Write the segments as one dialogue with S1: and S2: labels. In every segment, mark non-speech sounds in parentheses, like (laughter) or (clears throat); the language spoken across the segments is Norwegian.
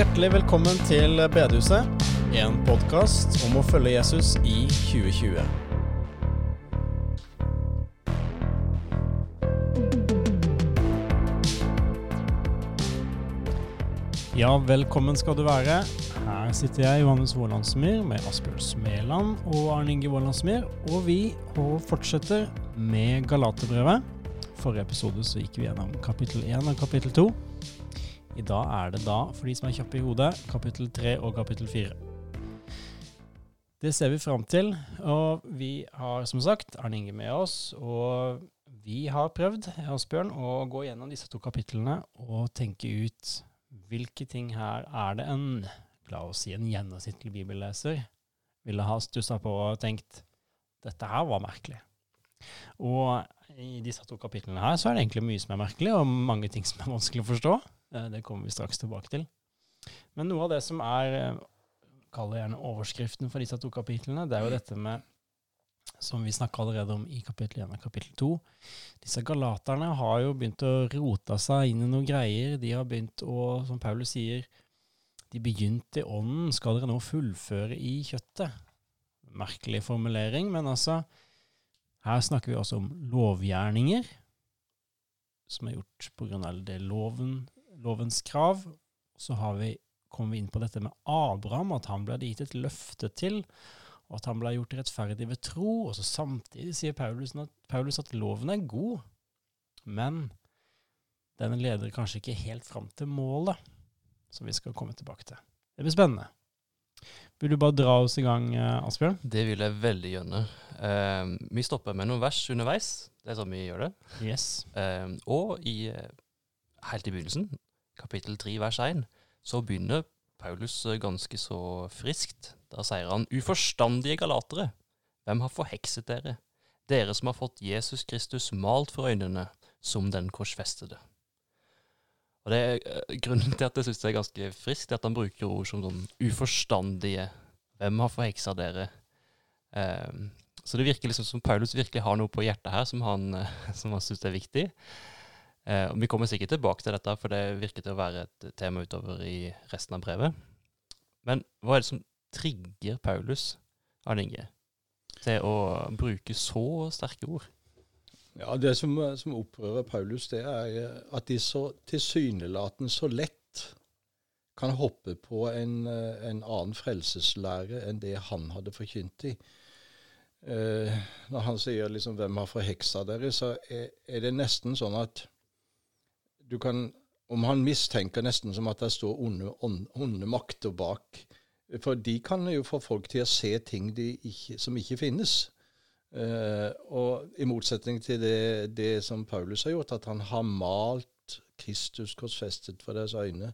S1: Hjertelig velkommen til Bedehuset, en podkast om å følge Jesus i 2020. Ja, velkommen skal du være. Her sitter jeg, Johannes Vålandsmyr, med Asbjørn Smeland og Arne Inge Vålandsmyr, og vi fortsetter med Galaterbrevet. Forrige episode så gikk vi gjennom kapittel 1 og kapittel 2. I dag er det da, for de som er kjappe i hodet, kapittel 3 og kapittel 4. Det ser vi fram til, og vi har som sagt Arne Inge med oss. Og vi har prøvd, Asbjørn, å gå gjennom disse to kapitlene og tenke ut hvilke ting her er det en, la oss si en gjennomsnittlig bibelleser, ville ha stussa på og tenkt dette her var merkelig. Og i disse to kapitlene her så er det egentlig mye som er merkelig, og mange ting som er vanskelig å forstå. Eh, det kommer vi straks tilbake til. Men noe av det som er, eh, kall det gjerne overskriften for disse to kapitlene, det er jo dette med som vi snakka allerede om i kapittel 1 og kapittel 2. Disse galaterne har jo begynt å rote seg inn i noen greier. De har begynt å, som Paulus sier, de begynte i ånden, skal dere nå fullføre i kjøttet? Merkelig formulering, men altså Her snakker vi også om lovgjerninger, som er gjort på grunn av det loven, lovens krav. Så har vi, kommer vi inn på dette med Abraham, at han ble gitt et løfte til og at han ble gjort rettferdig ved tro. Og så samtidig sier Paulus at, Paulus at loven er god, men den leder kanskje ikke helt fram til målet, som vi skal komme tilbake til. Det blir spennende. Vil du bare dra oss i gang, eh, Asbjørn?
S2: Det vil jeg veldig gjerne. Um, vi stopper med noen vers underveis. Det er sånn vi gjør det.
S1: Yes.
S2: Um, og i, helt i begynnelsen, kapittel 3 vers 1, så begynner Paulus ganske så friskt. Da sier han, uforstandige galatere, hvem har forhekset dere? Dere som har fått Jesus Kristus malt for øynene, som den korsfestede. Og det er uh, Grunnen til at jeg syns det er ganske friskt, er at han bruker ord som sånn uforstandige. Hvem har forheksa dere? Um, så det virker liksom som Paulus virkelig har noe på hjertet her som han, uh, (laughs) som han syns er viktig. Og Vi kommer sikkert tilbake til dette, for det virker til å være et tema utover i resten av brevet. Men hva er det som trigger Paulus, Arne Inge, til å bruke så sterke ord?
S3: Ja, Det som, som opprører Paulus, det er at de så tilsynelatende så lett kan hoppe på en, en, annen frelseslære enn det han hadde forkynt i. Eh, når han sier liksom 'hvem har forheksa dere', så er, er, det nesten sånn at du kan Om han mistenker nesten som at det står onde, onde makter bak for de kan jo få folk til å se ting ikke, som ikke finnes. Uh, og i motsetning til det, det, som Paulus har gjort, at han har malt Kristus korsfestet for deres øyne.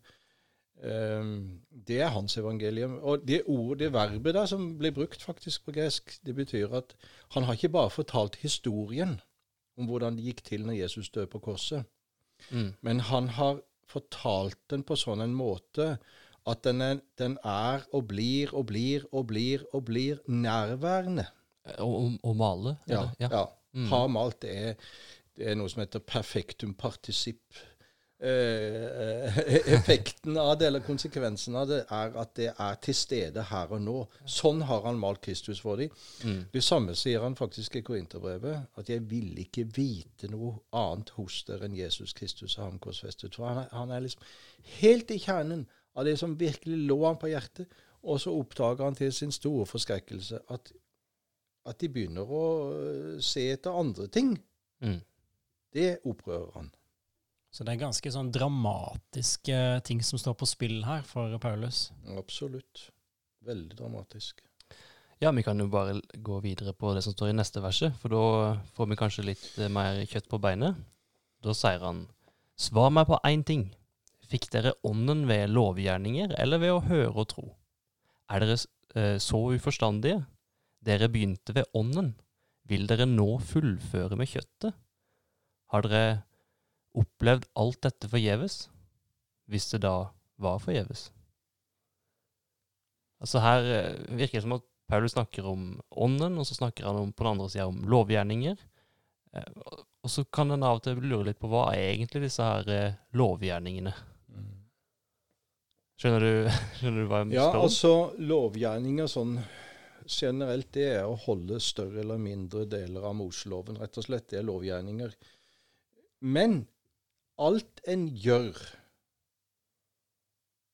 S3: Um, det er hans evangelium. Og det ordet, det verbet der som blir brukt faktisk på gresk, det betyr at han har ikke bare fortalt historien om hvordan det gikk til når Jesus døde på korset, mm. men han har fortalt den på sånn en måte at den er, den er, og blir og blir og blir og blir nærværende.
S2: Å male?
S3: Ja. ja. ja. Mm. Har malt, er, det er, noe som heter perfektum partisipp. Eh, (laughs) effekten av det, eller konsekvensen av det, er at det er til stede her og nå. Sånn har han malt Kristus for dem. Mm. Det samme sier han faktisk i Korinterbrevet, at 'jeg vil ikke vite noe annet hos dere enn Jesus Kristus og ham korsfestet'. For han er, han er liksom helt i kjernen av det som virkelig lå han på hjertet. Og så oppdager han til sin store forskrekkelse at, at de begynner å se etter andre ting. Mm. Det opprører han.
S1: Så det er ganske sånn dramatiske ting som står på spill her for Paulus?
S3: Absolutt. Veldig dramatisk.
S2: Ja, vi kan jo bare gå videre på det som står i neste verset, for da får vi kanskje litt øh, mer kjøtt på beinet. Da sier han, svar meg på én ting. Fikk dere ånden ved lovgjerninger eller ved å høre og tro? Er dere eh, så uforstandige? Dere begynte ved ånden. Vil dere nå fullføre med kjøttet? Har dere opplevd alt dette forgjeves? Hvis det da var forgjeves? Altså her eh, virker det som at Paulus snakker om ånden, og så snakker han om, på den andre sida om lovgjerninger. Eh, og så kan en av og til lure litt på hva er egentlig disse her lovgjerningene Skjønner du, (laughs) skjønner du hva jeg
S3: Ja,
S2: spør om?
S3: altså lovgjerninger sånn generelt, det er å holde større eller mindre deler av Moseloven, rett og slett. Det er lovgjerninger. Men alt en gjør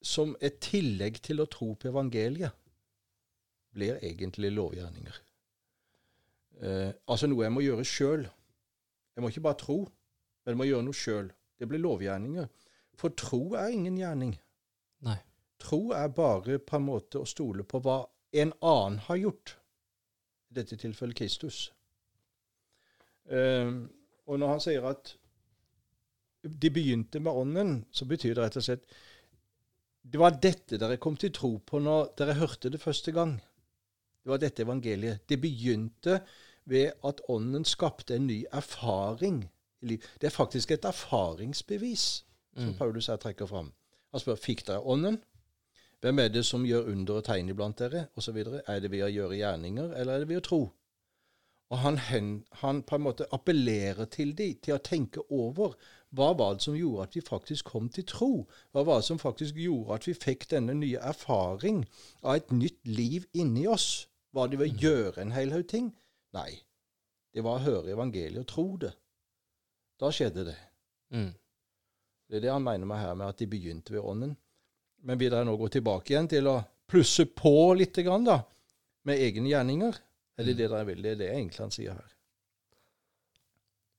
S3: som et tillegg til å tro på evangeliet, blir egentlig lovgjerninger. Eh, altså noe jeg må gjøre sjøl. Jeg må ikke bare tro, men jeg må gjøre noe sjøl. Det blir lovgjerninger. For tro er ingen gjerning.
S2: Nei.
S3: Tro er bare på en måte å stole på hva en annen har gjort. I dette tilfellet Kristus. Eh, og når han sier at de begynte med Ånden, så betyr det rett og slett Det var dette dere kom til tro på når dere hørte det første gang. Det var dette evangeliet. Det begynte ved at Ånden skapte en ny erfaring. Det er faktisk et erfaringsbevis som
S2: Mm.
S3: Paulus her trekker fram. Han spør fikk dere Ånden. Hvem er det som gjør under og tegn iblant dere? Og så. Er det ved å gjøre gjerninger, eller er det ved å tro? Og han, hen, han på en måte appellerer til dem til å tenke over hva var det som gjorde at vi faktisk kom til tro? Hva var det som faktisk gjorde at vi fikk denne nye erfaring av et nytt liv inni oss? Var det ved å gjøre en hel haug ting? Nei. Det var å høre evangeliet og tro det. Da skjedde det.
S2: Mm.
S3: Det er det han mener med her med at de begynte ved ånden. Men vil dere nå gå tilbake igjen til å plusse på litt grann, da, med egne gjerninger? Er det
S2: Mm.
S3: det dere vil? Det er det egentlig han sier her.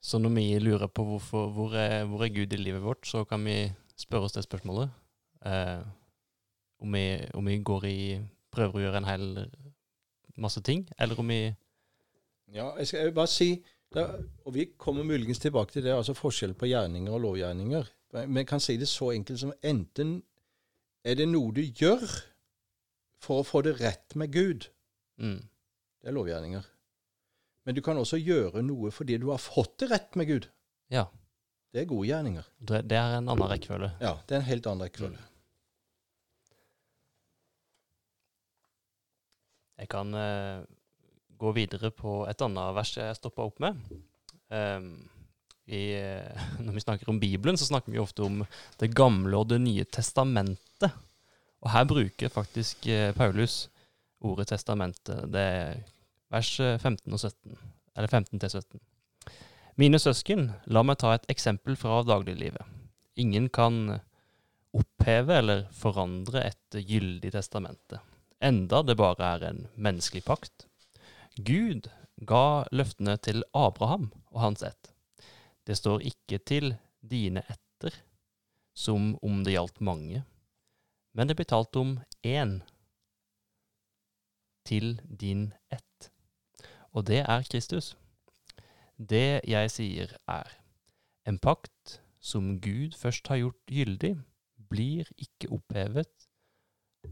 S2: Så når vi lurer på hvorfor, hvor, er, hvor er Gud i livet vårt, så kan vi spørre oss det spørsmålet. Eh, om, vi, om vi går i prøver å gjøre en hel masse ting, eller om vi
S3: Ja, jeg skal jeg bare si, da, og vi kommer muligens tilbake til det, altså forskjell på gjerninger og lovgjerninger. Men jeg kan si det så enkelt som enten er det noe du gjør for å få det rett med Gud,
S2: mm,
S3: det er lovgjerninger. Men du kan også gjøre noe fordi du har fått det rett med Gud.
S2: Ja.
S3: Det er gode gjerninger.
S2: Det, er en annen rekkefølge.
S3: Ja, det er en helt annen rekkefølge.
S2: Jeg kan uh, gå videre på et annet vers jeg stoppa opp med. Um, i, eh, (laughs) når vi snakker om Bibelen, så snakker vi ofte om Det gamle og Det nye testamentet. Og her bruker faktisk eh, Paulus ordet testamentet. Det vers eh, 15 og 17. Eller 15 til 17. Mine søsken, la meg ta et eksempel fra dagliglivet. Ingen kan oppheve eller forandre et gyldig testamente, enda det bare er en menneskelig pakt. Gud ga løftene til Abraham og hans ett. Det står ikke til dine etter, som om det gjaldt mange, men det blir talt om én til din ett. Og det er Kristus. Det jeg sier er, en pakt som Gud først har gjort gyldig, blir ikke opphevet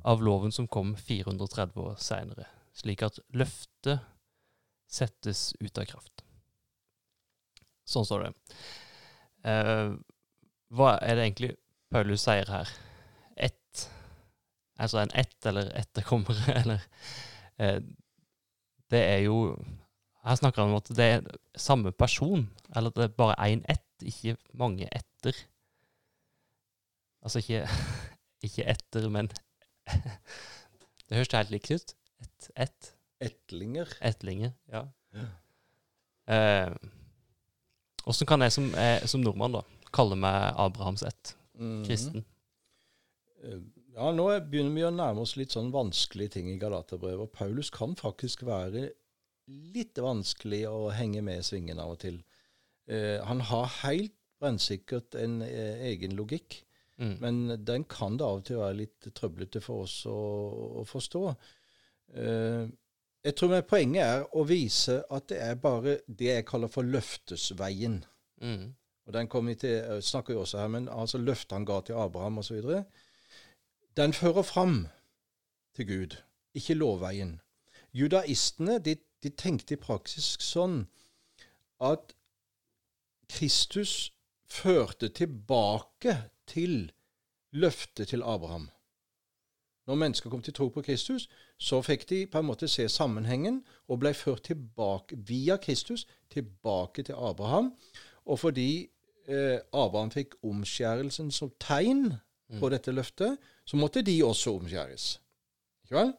S2: av loven som kom 430 år seinere, slik at løftet settes ut av kraft. Sånn står det. Eh, hva er det egentlig Paulus sier her? Ett. Altså en ett eller etterkommere, (laughs) eller eh, Det er jo Her snakker han om at det er samme person, eller at det er bare én ett, ikke mange etter. Altså ikke, (laughs) ikke etter, men (laughs) Det høres helt likt ut. Ett, ett,
S3: Etlinger.
S2: ettlinger. Ja.
S3: Ja.
S2: Eh, kan jeg som, eh, som nordmann da kalle meg Abrahams ett?
S3: Mhm.
S2: Kristen?
S3: Ja, nå er- begynner vi å nærme oss litt sånn vanskelige ting i Galaterbrevet. Og Paulus kan faktisk være litt vanskelig å henge med i svingen av og til. Eh, han har helt brennsikkert en eh, egen logikk,
S2: Mm.
S3: men den kan det av og til være litt trøblete for oss å, å forstå. Eh, jeg tror med poenget er å vise at det er bare det jeg kaller for løftesveien.
S2: Mm.
S3: Og den kommer vi til, eh, snakker vi også her, men altså løftet han ga til Abraham osv., den fører fram til Gud, ikke lovveien. Judaistene de, de tenkte i praksis sånn at Kristus førte tilbake til løftet til Abraham. Når mennesker kom til tro på Kristus, så fikk de på en måte se sammenhengen og ble ført tilbake via Kristus tilbake til Abraham. Og fordi eh, Abraham fikk omskjærelsen som tegn på dette løftet, så måtte de også omskjæres. Ikke vel?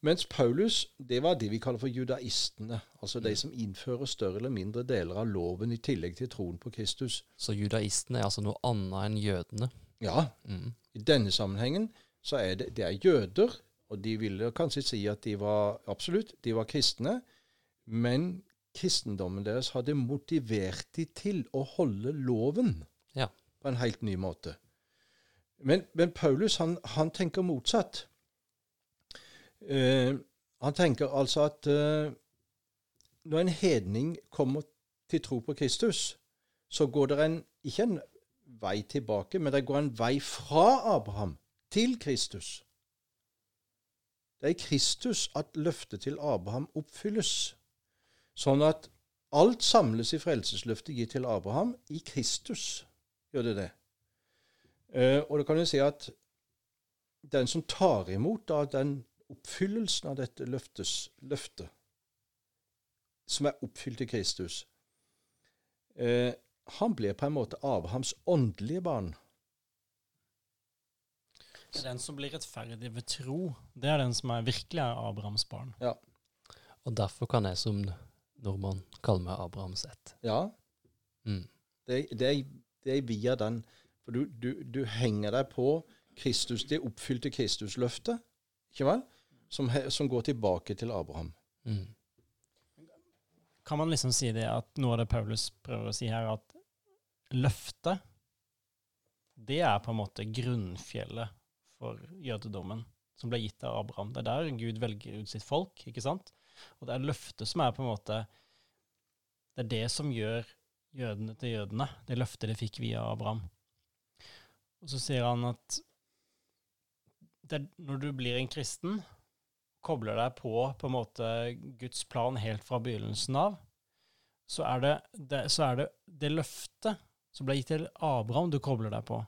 S3: Mens Paulus, det var det vi kaller for judaistene. Altså de som innfører større eller mindre deler av loven i tillegg til troen på Kristus.
S2: Så judaistene er altså noe annet enn jødene.
S3: Ja,
S2: Mm.
S3: i denne sammenhengen så er det, det er jøder, og de ville kanskje si at de var absolutt, de var kristne, men kristendommen deres hadde motivert de til å holde loven
S2: Ja.
S3: på en helt ny måte. Men, men Paulus han, han tenker motsatt. Eh, han tenker altså at eh, når en hedning kommer til tro på Kristus, så går det en, ikke en vei tilbake, men det går en vei fra Abraham til Kristus. Det er i Kristus at løftet til Abraham oppfylles. Sånn at alt samles i frelsesløftet gitt til Abraham. I Kristus gjør det det. Eh, og da kan du si at den som tar imot da, den oppfyllelsen av dette løftes, løftet, som er oppfylt i Kristus, eh, han blir på en måte Abrahams åndelige barn.
S1: Det er den som blir rettferdig ved tro. Det er den som er virkelig er Abrahams barn. Ja.
S2: Og derfor kan jeg som nordmann kalle meg Abrahams ett.
S3: Ja,
S2: Mm.
S3: det, det, det er via den. For du, du, du henger deg på Kristus, det oppfylte Kristusløftet, ikke vel? Som, som går tilbake til Abraham.
S2: Mm.
S1: Kan man liksom si det at noe av det Paulus prøver å si her, at løftet, det er på en måte grunnfjellet for jødedommen, som ble gitt av Abraham. Det er der Gud velger ut sitt folk, ikke sant? Og det er løftet som er på en måte Det er det som gjør jødene til jødene, det løftet de fikk via Abraham. Og så sier han at det, når du blir en kristen, kobler deg på på en måte Guds plan helt fra begynnelsen av, så er det det, så er det, det løftet som ble gitt til Abraham, du kobler deg på.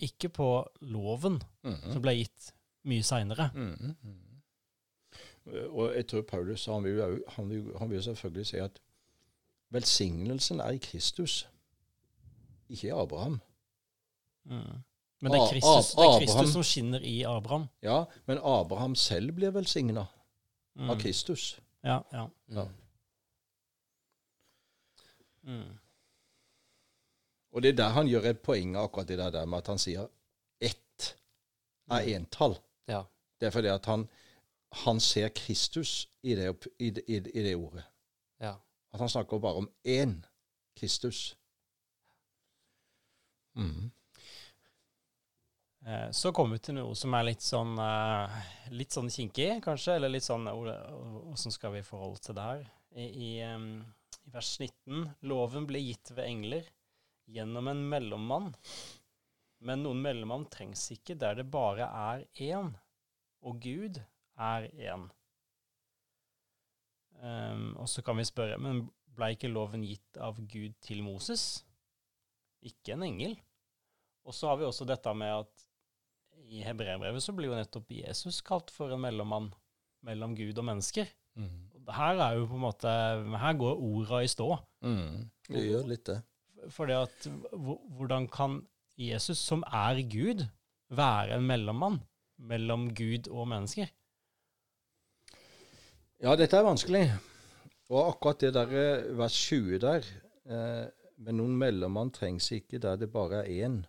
S1: Ikke på loven,
S3: Mhm.
S1: som ble gitt mye seinere.
S3: Mm -hmm. Og jeg tror Paulus han vil, jo- han, vil, han vil selvfølgelig si at velsignelsen er i Kristus, ikke i Abraham.
S1: Mm. Men det er Kristus, det er Kristus som skinner i Abraham.
S3: Ja, men Abraham selv blir velsigna
S1: Mm.
S3: av Kristus.
S1: Ja, ja.
S3: Ja.
S1: Mm.
S3: Og det er der han gjør et poeng av akkurat det der- med at han sier ett er entall.
S2: Ja.
S3: Det er fordi at han, han ser Kristus i det, i, det, i, det- ordet.
S2: ja.
S3: At han snakker bare om én Kristus. Mhm.
S1: Eh, Så kommer vi til noe som er litt sånn eh, litt sånn kinkig, kanskje, eller litt sånn Åssen skal vi forholde til det her? I, i, I vers 19 Loven ble gitt ved engler gjennom en mellommann. Men noen mellommann trengs ikke der det bare er én, og Gud er én. Um, og så kan vi spørre, men ble ikke loven gitt av Gud til Moses? Ikke en engel. Og så har vi også dette med at i hebreerbrevet så blir jo nettopp Jesus kalt for en mellommann mellom Gud og mennesker. Mm. Her er jo på en måte, her går orda i stå.
S3: Mm. Det gjør litt det.
S1: For det at hvordan kan Jesus, som er Gud, være en mellommann mellom Gud og mennesker?
S3: Ja, dette er vanskelig. Og akkurat det der eh, vers 20 der eh, Men noen mellommann trengs ikke der det bare er én,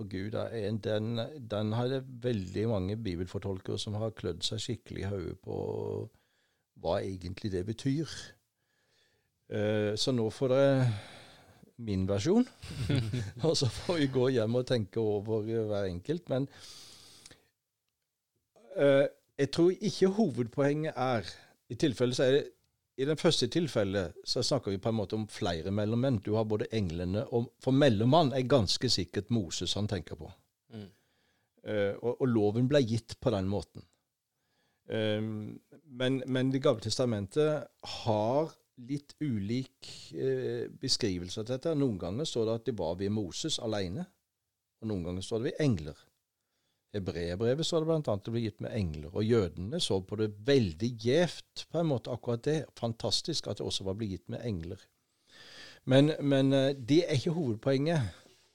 S3: og Gud er en, Den, den har det veldig mange bibelfortolkere som har klødd seg skikkelig i hodet på hva egentlig det betyr. Eh, så nå får dere min versjon, (laughs) og så får vi gå hjem og tenke over hver enkelt. Men eh, jeg tror ikke hovedpoenget er i tilfelle så er det i den første tilfellet så snakker vi på en måte om flere mellommenn. Du har både englene og For mellommann er ganske sikkert Moses han tenker på.
S2: Mm.
S3: Uh, og, og loven ble gitt på den måten. Um, men, men Det gamle testamentet har litt ulik uh, beskrivelse av dette. Noen ganger står det at det var ved Moses alene, og noen ganger står det ved engler. Hebreerbrevet står det bl.a. det ble gitt med engler. Og jødene så på det veldig gjevt, på en måte, akkurat det. Fantastisk at det også var blitt gitt med engler. Men, men eh, det er ikke hovedpoenget.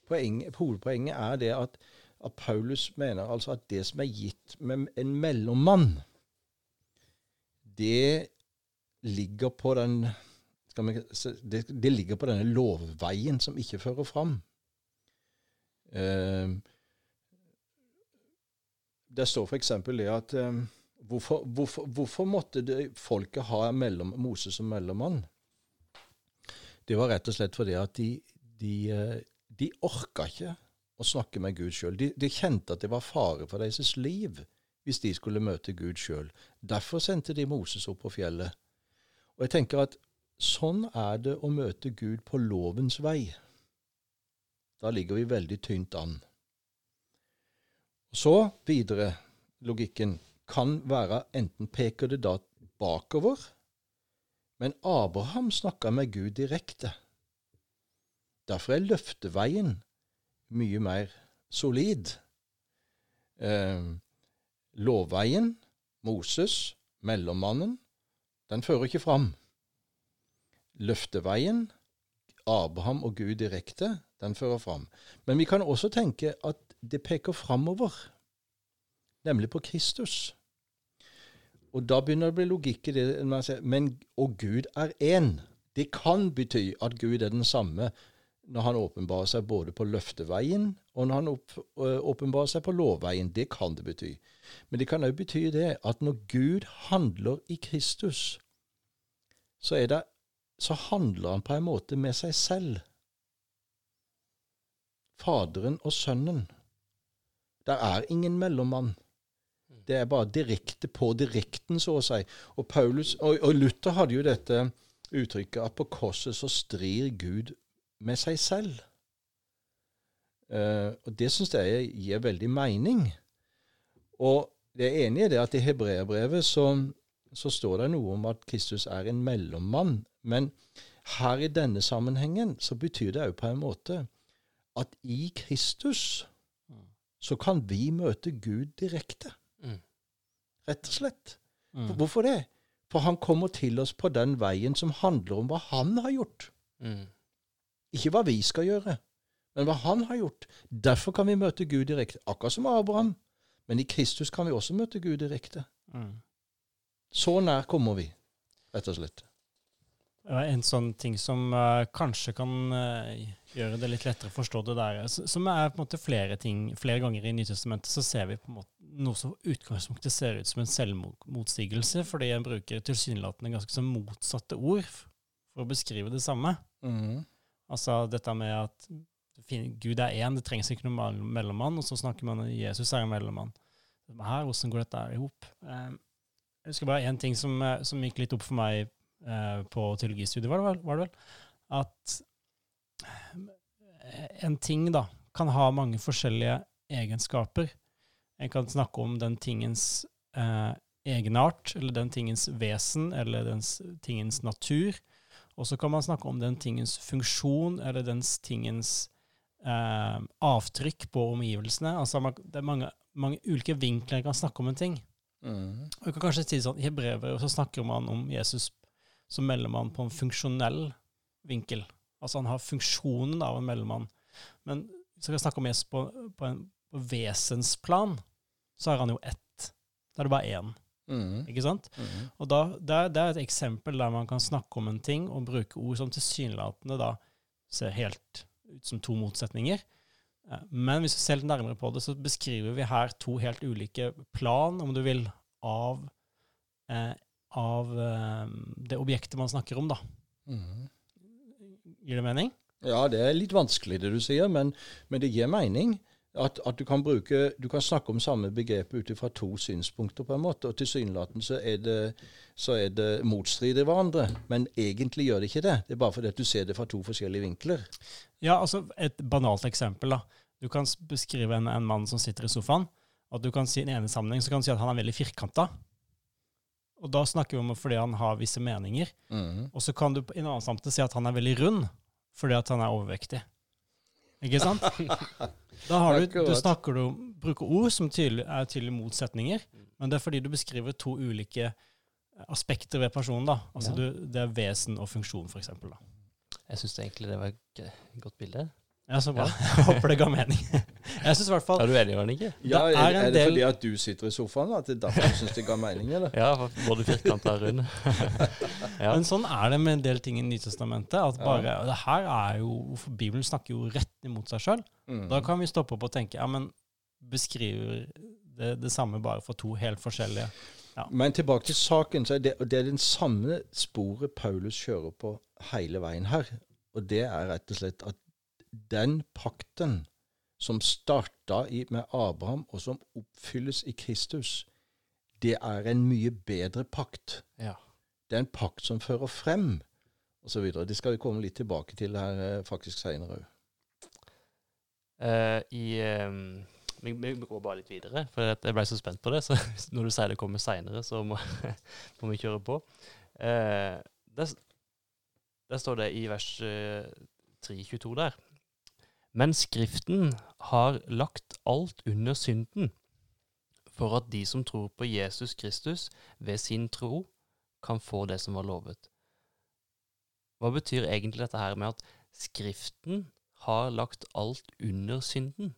S3: Poeng, hovedpoenget er det at at Paulus mener altså at det som er gitt med en mellommann, det ligger på den vi, det, det, ligger på denne lovveien som ikke fører fram. Eh, det står f.eks. det at um, hvorfor, hvorfor, hvorfor, måtte det, folket ha mellom, Moses som mellommann? Det var rett og slett fordi at de, de, eh, de orka ikke å snakke med Gud sjøl. De, de, kjente at det var fare for deres liv hvis de skulle møte Gud sjøl. Derfor sendte de Moses opp på fjellet. Og jeg tenker at sånn er det å møte Gud på lovens vei. Da ligger vi veldig tynt an. Så videre, logikken, kan være enten peker det da bakover, men Abraham snakka med Gud direkte. Derfor er løfteveien mye mer solid. Eh, lovveien, Moses, mellommannen, den fører ikke fram. Løfteveien, Abraham og Gud direkte, den fører fram. Men vi kan også tenke at det peker framover, nemlig på Kristus. Og da begynner det å bli logikk i det man sier Men og Gud er én. Det kan bety at Gud er den samme når han åpenbarer seg både på løfteveien og når han åpenbarer seg på lovveien. Det kan det bety. Men det kan òg bety det at når Gud handler i Kristus, så, er det, så handler han på en måte med seg selv. Faderen og Sønnen. Der er ingen mellommann. Det er bare direkte på direkten, så å si. Og, Paulus, og, og Luther hadde jo dette uttrykket at på korset så strir Gud med seg selv. Uh, og Det syns jeg gir veldig mening. Og det er enig i det at i hebreerbrevet så, så, står det noe om at Kristus er en mellommann. Men her i denne sammenhengen så betyr det òg på en måte at i Kristus så kan vi møte Gud direkte. Mm. Rett og slett. Mm. Hvorfor det? For han kommer til oss på den veien som handler om hva han har gjort. Mm. Ikke hva vi skal gjøre, men hva han har gjort. Derfor kan vi møte Gud direkte, akkurat som Abraham. Men i Kristus kan vi også møte Gud direkte. Mm. Så nær kommer vi, rett og slett.
S1: En sånn ting som uh, kanskje kan uh, gjøre det litt lettere å forstå det der, som er på en måte flere ting Flere ganger i Nytestamentet så ser vi på en måte noe som utgangspunktet ser ut som en selvmotstigelse, fordi en bruker tilsynelatende ganske så motsatte ord for å beskrive det samme. Mm. Altså dette med at Gud er én, det trengs ikke noen mellommann, og så snakker man om Jesus er en mellommann. Her, hvordan går dette i hop? Eh, jeg husker bare én ting som, eh, som, gikk litt opp for meg eh, på teologistudiet, var det, vel, var det vel? At en ting da kan ha mange forskjellige egenskaper. En kan snakke om den tingens eh, egenart, eller den tingens vesen, eller den tingens natur. Og så kan man snakke om den tingens funksjon, eller den tingens eh, avtrykk på omgivelsene. Altså, det er mange, mange ulike vinkler en kan snakke om en ting. Mm. Og kan kanskje si sånn, I brevet så snakker man om Jesus som mellommann på en funksjonell vinkel. Altså han har funksjonen av en mellommann. Men hvis vi skal snakke om Jesus på, på, en, på vesensplan, så har han jo ett. Da er det bare én. Mm. Ikke sant? Mm. Og da, det, er, det, er et eksempel der man kan snakke om en ting og bruke ord som tilsynelatende da ser helt ut som to motsetninger. Eh, men hvis vi ser litt nærmere på det, så beskriver vi her to helt ulike plan, om du vil, av, eh, av eh, det objektet man snakker om, da. Mm. Gir det mening?
S3: Ja, det er litt vanskelig det du sier, men, men det gir mening. At, at, du, kan bruke, du kan snakke om samme begrep ut fra to synspunkter, på en måte. Og tilsynelatende så er det, så er det motstrider hverandre. Men egentlig gjør det ikke det. Det er bare fordi at du ser det fra to forskjellige vinkler.
S1: Ja, altså et banalt eksempel. da. Du kan beskrive en, en mann som sitter i sofaen. og du kan si I den ene sammenheng så kan du si at han er veldig firkanta. Og da snakker vi om fordi han har visse meninger. Mm. Og så kan du i en annen sammenheng si at han er veldig rund fordi at han er overvektig. Ikke sant? (laughs) Da har du, du snakker du om, bruker ord som tydelig, er tydelige motsetninger, men det er fordi du beskriver to ulike aspekter ved personen. da. Altså ja. du, Det er vesen og funksjon, f.eks.
S2: Jeg syns egentlig det var et godt bilde.
S1: Ja, så bra. (laughs) Jeg håper det ga mening. Jeg synes i hvert fall
S2: Er du enig, Arne? ikke?
S3: Ja,
S1: Det
S3: er,
S1: er en
S3: er det
S1: del-
S3: fordi at du sitter i sofaen at det er derfor du syns det ga mening, eller?
S2: Ja, både firkanta og rund. (laughs) ja.
S1: Men sånn er det med en del ting i Nytestamentet. At bare, det her er jo, for Bibelen snakker jo rett imot seg sjøl.
S3: Mm.
S1: Da kan vi stoppe opp og tenke ja, men beskriver det det samme bare for to helt forskjellige
S3: Men tilbake til saken. så er det, det er den samme sporet Paulus kjører på hele veien her. Og det er rett og slett at den pakten som starta med Abraham, og som oppfylles i Kristus, det er en mye bedre pakt.
S2: ja.
S3: Det er en pakt som fører frem, osv. Det skal vi komme litt tilbake til her eh, faktisk seinere òg.
S2: Uh, I ehm, vi, vi går bare litt videre, for jeg ble så spent på det. Så (laughs) når du sier det kommer seinere, så må, (laughs) må vi kjøre på. Uh, der, der står det i vers uh, 3.22 der. Men Skriften har lagt alt under synden, for at de som tror på Jesus Kristus ved sin tro, kan få det som var lovet. Hva betyr egentlig dette her med at Skriften har lagt alt under synden?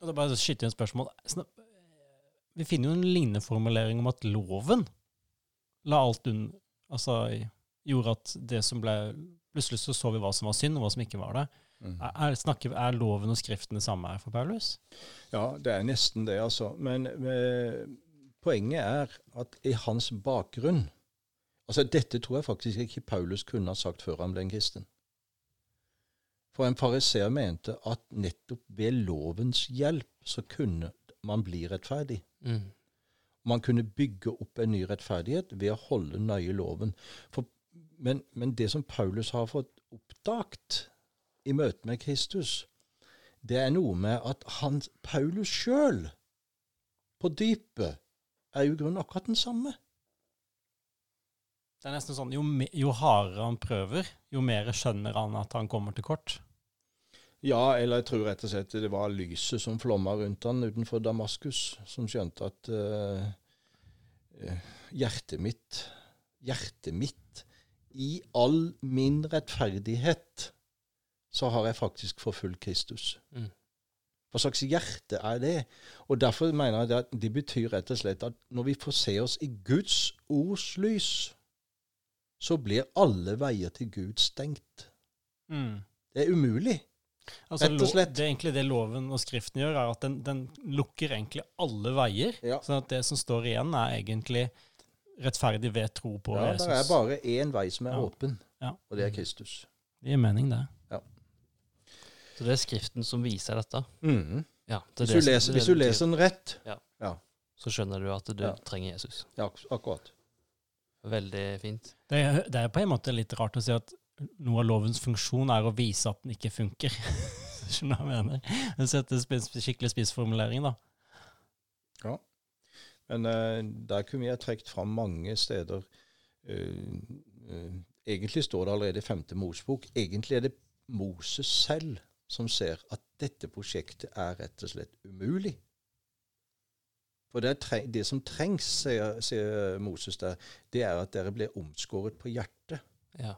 S1: Det er bare å skyte inn spørsmål. Vi finner jo en lignende formulering om at loven la alt under Altså gjorde at det som ble Plutselig så så vi hva som var synd, og hva som ikke var det.
S3: Mm.
S1: Er, er, snakker, er loven og skriften det samme her for Paulus?
S3: Ja, det er nesten det, altså. Men med, poenget er at i hans bakgrunn Altså, dette tror jeg faktisk ikke Paulus kunne ha sagt før han ble en kristen. For en fariseer mente at nettopp ved lovens hjelp så kunne man bli rettferdig.
S2: Mm.
S3: Man kunne bygge opp en ny rettferdighet ved å holde nøye loven. For, men, men det som Paulus har fått oppdaget i møte med Kristus, det er noe med at han, Paulus sjøl, på dypet, er jo i grunnen akkurat den samme.
S1: Det er nesten sånn, jo, jo hardere han prøver, jo mer skjønner han at han kommer til kort.
S3: Ja, eller jeg tror rett og slett det var lyset som flomma rundt han utenfor Damaskus, som skjønte at eh, hjertet mitt, hjertet mitt, i all min rettferdighet, så har jeg faktisk forfulgt Kristus.
S2: Mm.
S3: Hva slags hjerte er det? Og derfor mener jeg det at det betyr rett og slett at når vi får se oss i Guds ords lys, så blir alle veier til Gud stengt. Det er umulig.
S1: Altså,
S3: Rett og slett.
S1: Det er egentlig det loven og skriften gjør, er at den, den lukker egentlig alle veier.
S3: Ja.
S1: Sånn at det som står igjen, er egentlig rettferdig ved tro på
S3: Ja,
S1: Jesus.
S3: det er bare én vei som er
S1: Ja.
S3: åpen,
S1: Ja.
S3: og det er Kristus.
S1: Det gir mening, det.
S2: Så det er Skriften som viser dette.
S3: Mhm.
S2: Ja, det
S3: Hvis, du
S2: som-
S3: leser,
S2: det er
S3: hvis du leser den rett
S2: Så skjønner du at du
S3: Ja.
S2: trenger Jesus.
S3: Ja, akkurat.
S2: Veldig fint.
S1: Det er, det er på en måte litt rart å si at noe av lovens funksjon er å vise at den ikke funker. (laughs) Skjønner du hva jeg mener? Det setter skikkelig spissformulering, da.
S3: Men eh, der kunne vi ha trukket fram mange steder. Eh, eh, egentlig står det allerede i femte Mosebok. Egentlig er det Moses selv som ser at dette prosjektet er rett og slett umulig. For det, det som trengs, sier, sier Moses der, det er at dere blir omskåret på hjertet.
S2: Ja.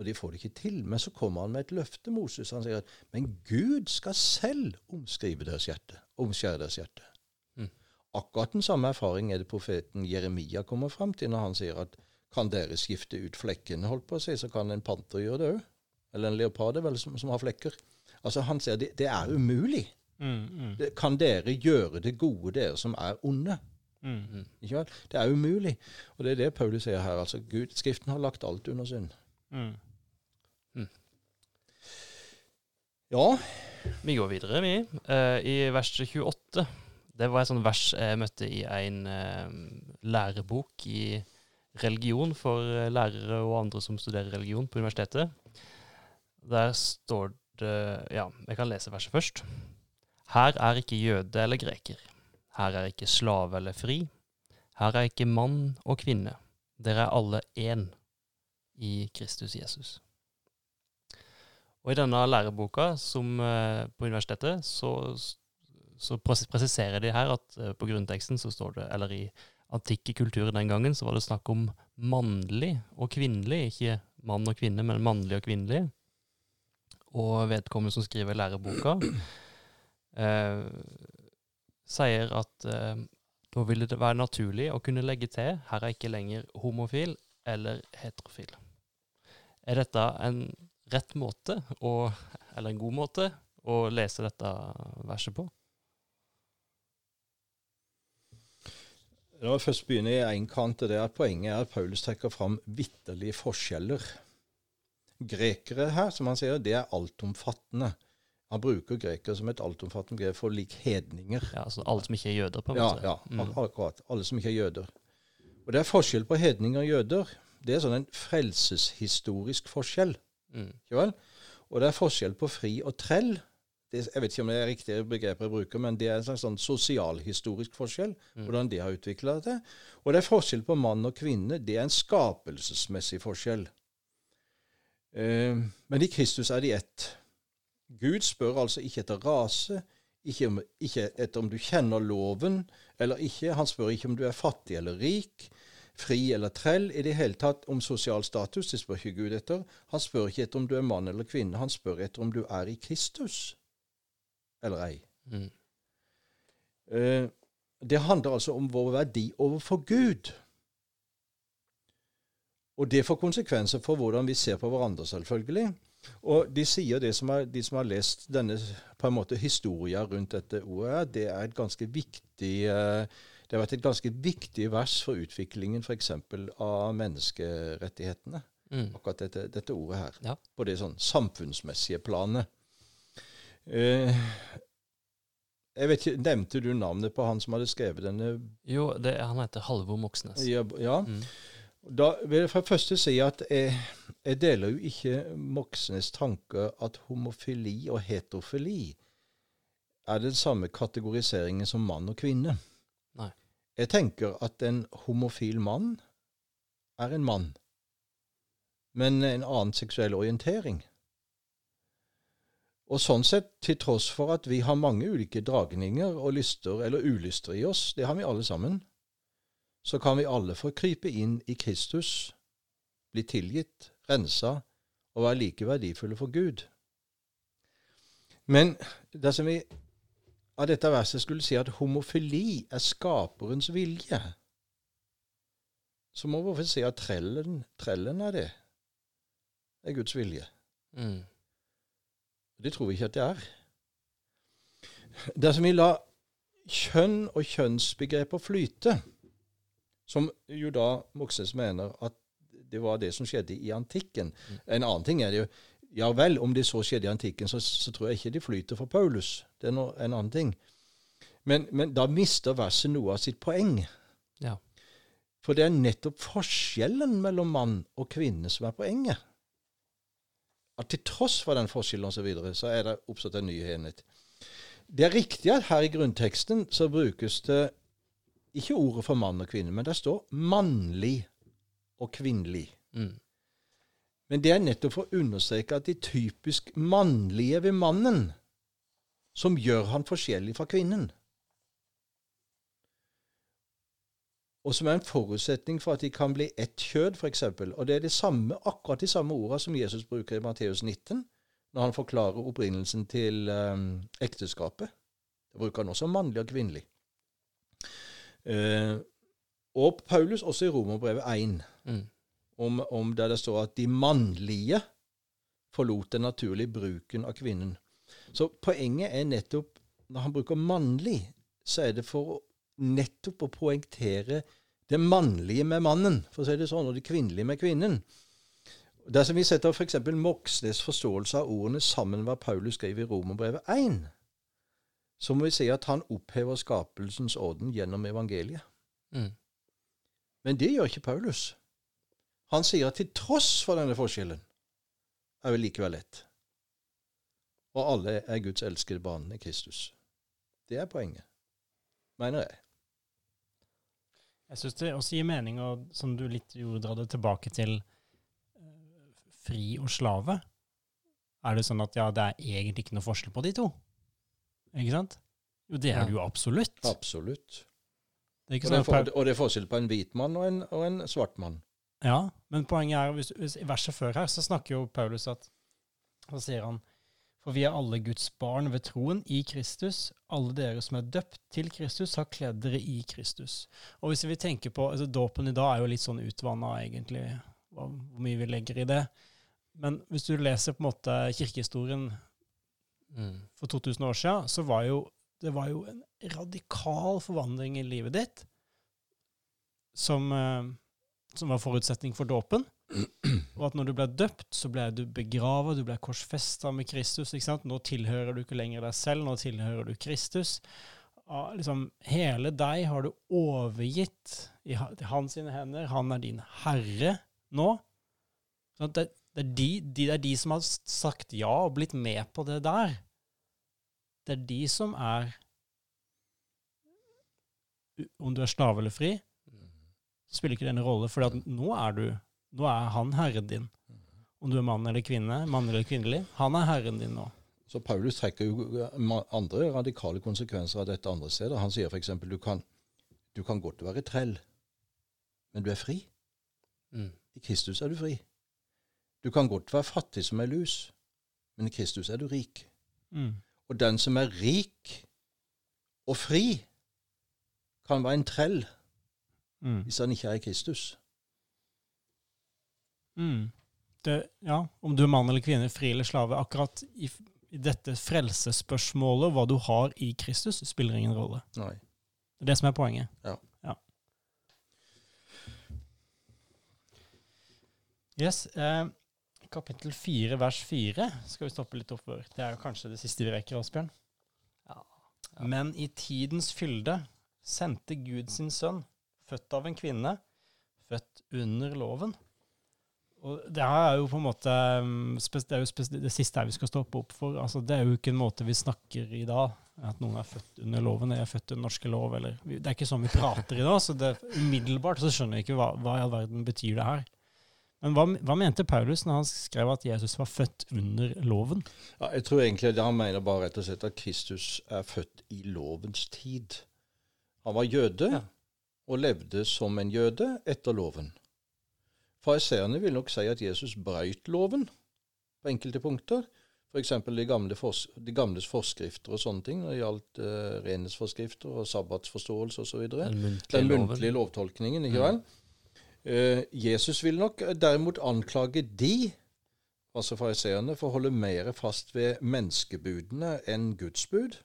S3: Og de får det ikke til. Men så kommer han med et løfte, Moses. Han sier at men Gud skal selv omskrive deres hjerte. Omskjære deres hjerte.
S2: Mm.
S3: Akkurat den samme erfaring er det profeten Jeremia kommer fram til når han sier at kan dere skifte ut flekkene, holdt på å si, så kan en panter gjøre det òg. Eller en leopard er vel som, som har flekker. Altså Han sier det, det er umulig.
S1: Mm, mm,
S3: Det, kan dere gjøre det gode, dere som er onde?
S1: mm.
S2: Mm.
S3: Ikke vel? Det er umulig. Og det er det Paulus sier her. altså Gud, Skriften har lagt alt under synd.
S1: Mm.
S3: Ja,
S2: Vi går videre, vi. Uh, I vers 28. Det var et sånt vers jeg møtte i en eh, lærebok i religion for eh, lærere og andre som studerer religion på universitetet. Der står det Ja, jeg kan lese verset først. Her er ikke jøde eller greker. Her er ikke slave eller fri. Her er ikke mann og kvinne. Dere er alle én i Kristus Jesus. Og i denne læreboka som eh, på universitetet, så, så presiserer de her at eh, på grunnteksten så står det, eller i antikke kulturer den gangen, så var det snakk om mannlig og kvinnelig, ikke mann og kvinne, men mannlig og kvinnelig. Og vedkommende som skriver læreboka, (clears throat) eh, sier at eh, da ville det være naturlig å kunne legge til her er ikke lenger homofil eller heterofil. Er dette en rett måte, å, eller en god måte, å lese dette verset på?
S3: La meg først begynne i én kant. det at Poenget er at Paulus trekker fram vitterlige forskjeller. Grekere her, som han sier, det er altomfattende. Han bruker grekere som et altomfattende grep for lik hedninger.
S2: Ja, altså Alle som ikke er jøder, på en måte?
S3: ja
S2: Mm.
S3: akkurat. Alle som ikke er jøder. Og det er forskjell på hedninger og jøder. Det er sånn en frelseshistorisk forskjell.
S2: Mm.
S3: Ikke vel? Og det er forskjell på fri og trell. Det, jeg vet ikke om det er riktige begreper jeg bruker, men det er en slags sånn sosialhistorisk forskjell.
S2: Mm.
S3: Hvordan de har utvikla det. Og det er forskjell på mann og kvinne. Det er en skapelsesmessig forskjell. Eh, men i Kristus er de ett. Gud spør altså ikke etter rase, ikke, om, ikke etter om du kjenner loven eller ikke. Han spør ikke om du er fattig eller rik, fri eller trell. I det hele tatt om sosial status. Det spør ikke Gud etter. Han spør ikke etter om du er mann eller kvinne. Han spør etter om du er i Kristus eller ei.
S2: Mm.
S3: Eh, det handler altså om vår verdi overfor Gud. Og det får konsekvenser for hvordan vi ser på hverandre, selvfølgelig. Og de sier det som er, de som har lest denne på en måte historia rundt dette ordet, her, det er et ganske viktig eh, det har vært et ganske viktig vers for utviklingen f.eks. av menneskerettighetene.
S2: Mm.
S3: Akkurat dette, dette ordet her.
S2: Ja.
S3: På det sånn samfunnsmessige planet. Eh, jeg vet ikke, Nevnte du navnet på han som hadde skrevet denne?
S2: Jo, det, han heter Halvor Moxnes.
S3: Ja, ja.
S2: Mm.
S3: Da vil jeg for det første si at jeg, jeg deler jo ikke Moxnes tanke at homofili og heterofili er den samme kategoriseringen som mann og kvinne.
S2: Nei.
S3: Jeg tenker at en homofil mann er en mann, men en annen seksuell orientering. Og sånn sett, til tross for at vi har mange ulike dragninger og lyster eller ulyster i oss, det har vi alle sammen, så kan vi alle få krype inn i Kristus, bli tilgitt, rensa og være like verdifulle for Gud. Men dersom vi av dette verset skulle si at homofili er skaperens vilje, så må vi si at trellen, trellen det. Det er Guds vilje.
S2: Mm.
S3: Det tror vi ikke at det er. Dersom vi lar kjønn og kjønnsbegreper flyte, som jo da Moxnes mener at det var det som skjedde i antikken
S2: Mm.
S3: En annen ting er det jo Ja vel, om det så skjedde i antikken, så, så tror jeg ikke de flyter for Paulus. Det er no, en annen ting. Men, men da mister verset noe av sitt poeng.
S2: Ja.
S3: For det er nettopp forskjellen mellom mann og kvinne som er poenget. At til tross for den forskjellen og så, videre, så er det oppstått en ny enhet. Det er riktig at her i grunnteksten så brukes det ikke ordet for mann og kvinne, men det står mannlig og kvinnelig.
S2: Mm.
S3: Men det er nettopp for å understreke at de typisk mannlige ved mannen som gjør han forskjellig fra kvinnen. Og som er en forutsetning for at de kan bli ett kjød, f.eks. Og det er det samme, akkurat de samme ordene som Jesus bruker i Matteus 19, når han forklarer opprinnelsen til um, ekteskapet. Det bruker han også mannlig og kvinnelig. Uh, og Paulus også i Romerbrevet 1
S2: Mm.
S3: om, om der det står at de mannlige forlot den naturlige bruken av kvinnen. Så poenget er nettopp Når han bruker mannlig, så er det for nettopp å poengtere det mannlige med mannen, for å si det sånn, og det kvinnelige med kvinnen. Dersom vi setter f.eks. For Moxnes forståelse av ordene sammen med hva Paulus skriver i Romerbrevet 1, så må vi si at han opphever skapelsens orden gjennom evangeliet.
S2: Mm.
S3: Men det gjør ikke Paulus. Han sier at til tross for denne forskjellen er vi likevel ett. Og alle er Guds elskede barn i Kristus. Det er poenget, mener jeg.
S1: Jeg syns det også gir mening, og som du litt gjorde, dra det tilbake til eh, fri og slave. Er det sånn at ja, det er egentlig ikke noe forskjell på de to? Ikke sant? Jo, det er det jo absolutt.
S3: Absolutt.
S1: Det
S3: Og det,
S1: sånn
S3: for, og det er forskjell på en hvit mann og en, og en svart mann.
S1: Ja, men poenget er hvis, hvis, I verset før her så snakker jo Paulus at Så sier han For vi er alle Guds barn ved troen i Kristus. Alle dere som er døpt til Kristus, har kledd dere i Kristus. Og hvis vi tenker på altså Dåpen i dag er jo litt sånn utvanna, egentlig, hva, hvor mye vi legger i det. Men hvis du leser på en måte kirkehistorien
S2: Mm.
S1: for 2000 år siden, så var jo det var jo en radikal forvandling i livet ditt som, eh, som var forutsetning for dåpen. Og at når du ble døpt, så ble du begrava, du ble korsfesta med Kristus. ikke sant? Nå tilhører du ikke lenger deg selv, nå tilhører du Kristus. Liksom, hele deg har du overgitt i hans hender. Han er din herre nå. Sånn det, det, er de, de, det er de som har sagt ja og blitt med på det der. Det er de som er Om du er slave eller fri, så spiller ikke det en rolle, for nå er du Nå er han herren din. Om du er mann eller kvinne, mann eller kvinnelig, han er herren din nå.
S3: Så Paulus trekker jo eh, andre radikale konsekvenser av dette andre steder. Han sier f.eks. du kan du kan godt være trell, men du er fri.
S2: Mm.
S3: I Kristus er du fri. Du kan godt være fattig som ei lus, men i Kristus er du rik.
S1: Mm.
S3: Og den som er rik og fri, kan være en trell
S1: Mm.
S3: hvis han ikke er i Kristus.
S1: Mm. Det, ja, om du er mann eller kvinne, fri eller slave, akkurat i, i dette frelsesspørsmålet, hva du har i Kristus, spiller ingen rolle.
S3: Nei.
S1: Det er det som er poenget.
S3: Ja.
S1: Yes, eh, kapittel 4, vers 4 skal vi stoppe litt opp for. Det er jo kanskje det siste vi rekker, Asbjørn.
S2: Ja. Ja.
S1: Men i tidens fylde sendte Gud sin sønn, født av en kvinne, født under loven. Og det her er jo på en måte um, Det det siste her vi skal stoppe opp for. Altså, det er jo ikke en måte vi snakker i dag, at noen er født under loven, eller er født under norske lov, eller Det er ikke sånn vi prater i dag, så det, umiddelbart så skjønner jeg ikke hva, hva i all verden betyr det her. Men hva, hva mente Paulus når han skrev at Jesus var født under loven?
S3: Ja, jeg tror egentlig at han mener bare rett og slett at Kristus er født i lovens tid. Han var jøde
S2: Ja.
S3: og levde som en jøde etter loven. Fariseerne vil nok si at Jesus brøyt loven på enkelte punkter. F.eks. De, gamle fors de gamles forskrifter og sånne ting når det gjaldt uh, renhetsforskrifter og sabbatsforståelse osv.
S2: Den muntlige
S3: Den muntlige lovtolkningen, ikke
S2: Mm.
S3: vel? Uh, Jesus vil nok derimot anklage de, altså fariseerne, for å holde mer fast ved menneskebudene enn Guds bud.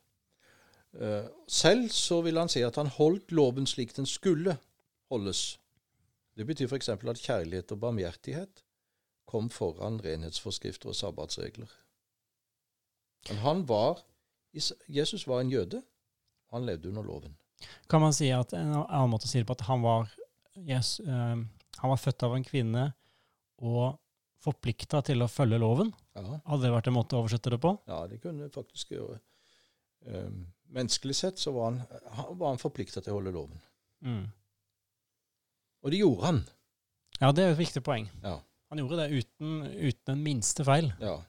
S3: Uh, selv så vil han si at han holdt loven slik den skulle holdes. Det betyr f.eks. at kjærlighet og barmhjertighet kom foran renhetsforskrifter og sabbatsregler. Men han var, Jesus var en jøde, han levde under loven.
S1: Kan man si at en annen måte å si det på at han var, yes, uh, han var født av en kvinne og forplikta til å følge loven?
S3: Ja.
S1: Hadde det vært en måte å oversette det på?
S3: Ja, det kunne faktisk gjøre. Uh, menneskelig sett så var han, han, var han forplikta til å holde loven.
S1: Mm.
S3: Og det gjorde han.
S1: Ja, det er et viktig poeng.
S3: Ja.
S1: Han gjorde det uten, uten den minste feil.
S3: ja.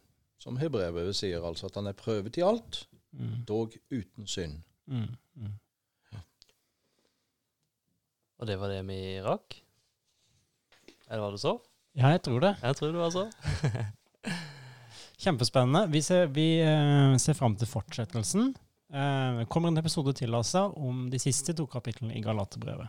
S3: Som hebreerbrevet sier, altså at han er prøvet i alt,
S1: Mm.
S3: dog uten synd.
S1: Mm. Mm.
S2: Og det var det vi rakk? Eller var det så?
S1: Ja, jeg tror det.
S2: Jeg tror det var så. (laughs)
S1: Kjempespennende. Vi ser, vi, eh, ser fram til fortsettelsen. Eh, Det kommer en episode til altså, om de siste to kapitlene i Galaterbrevet.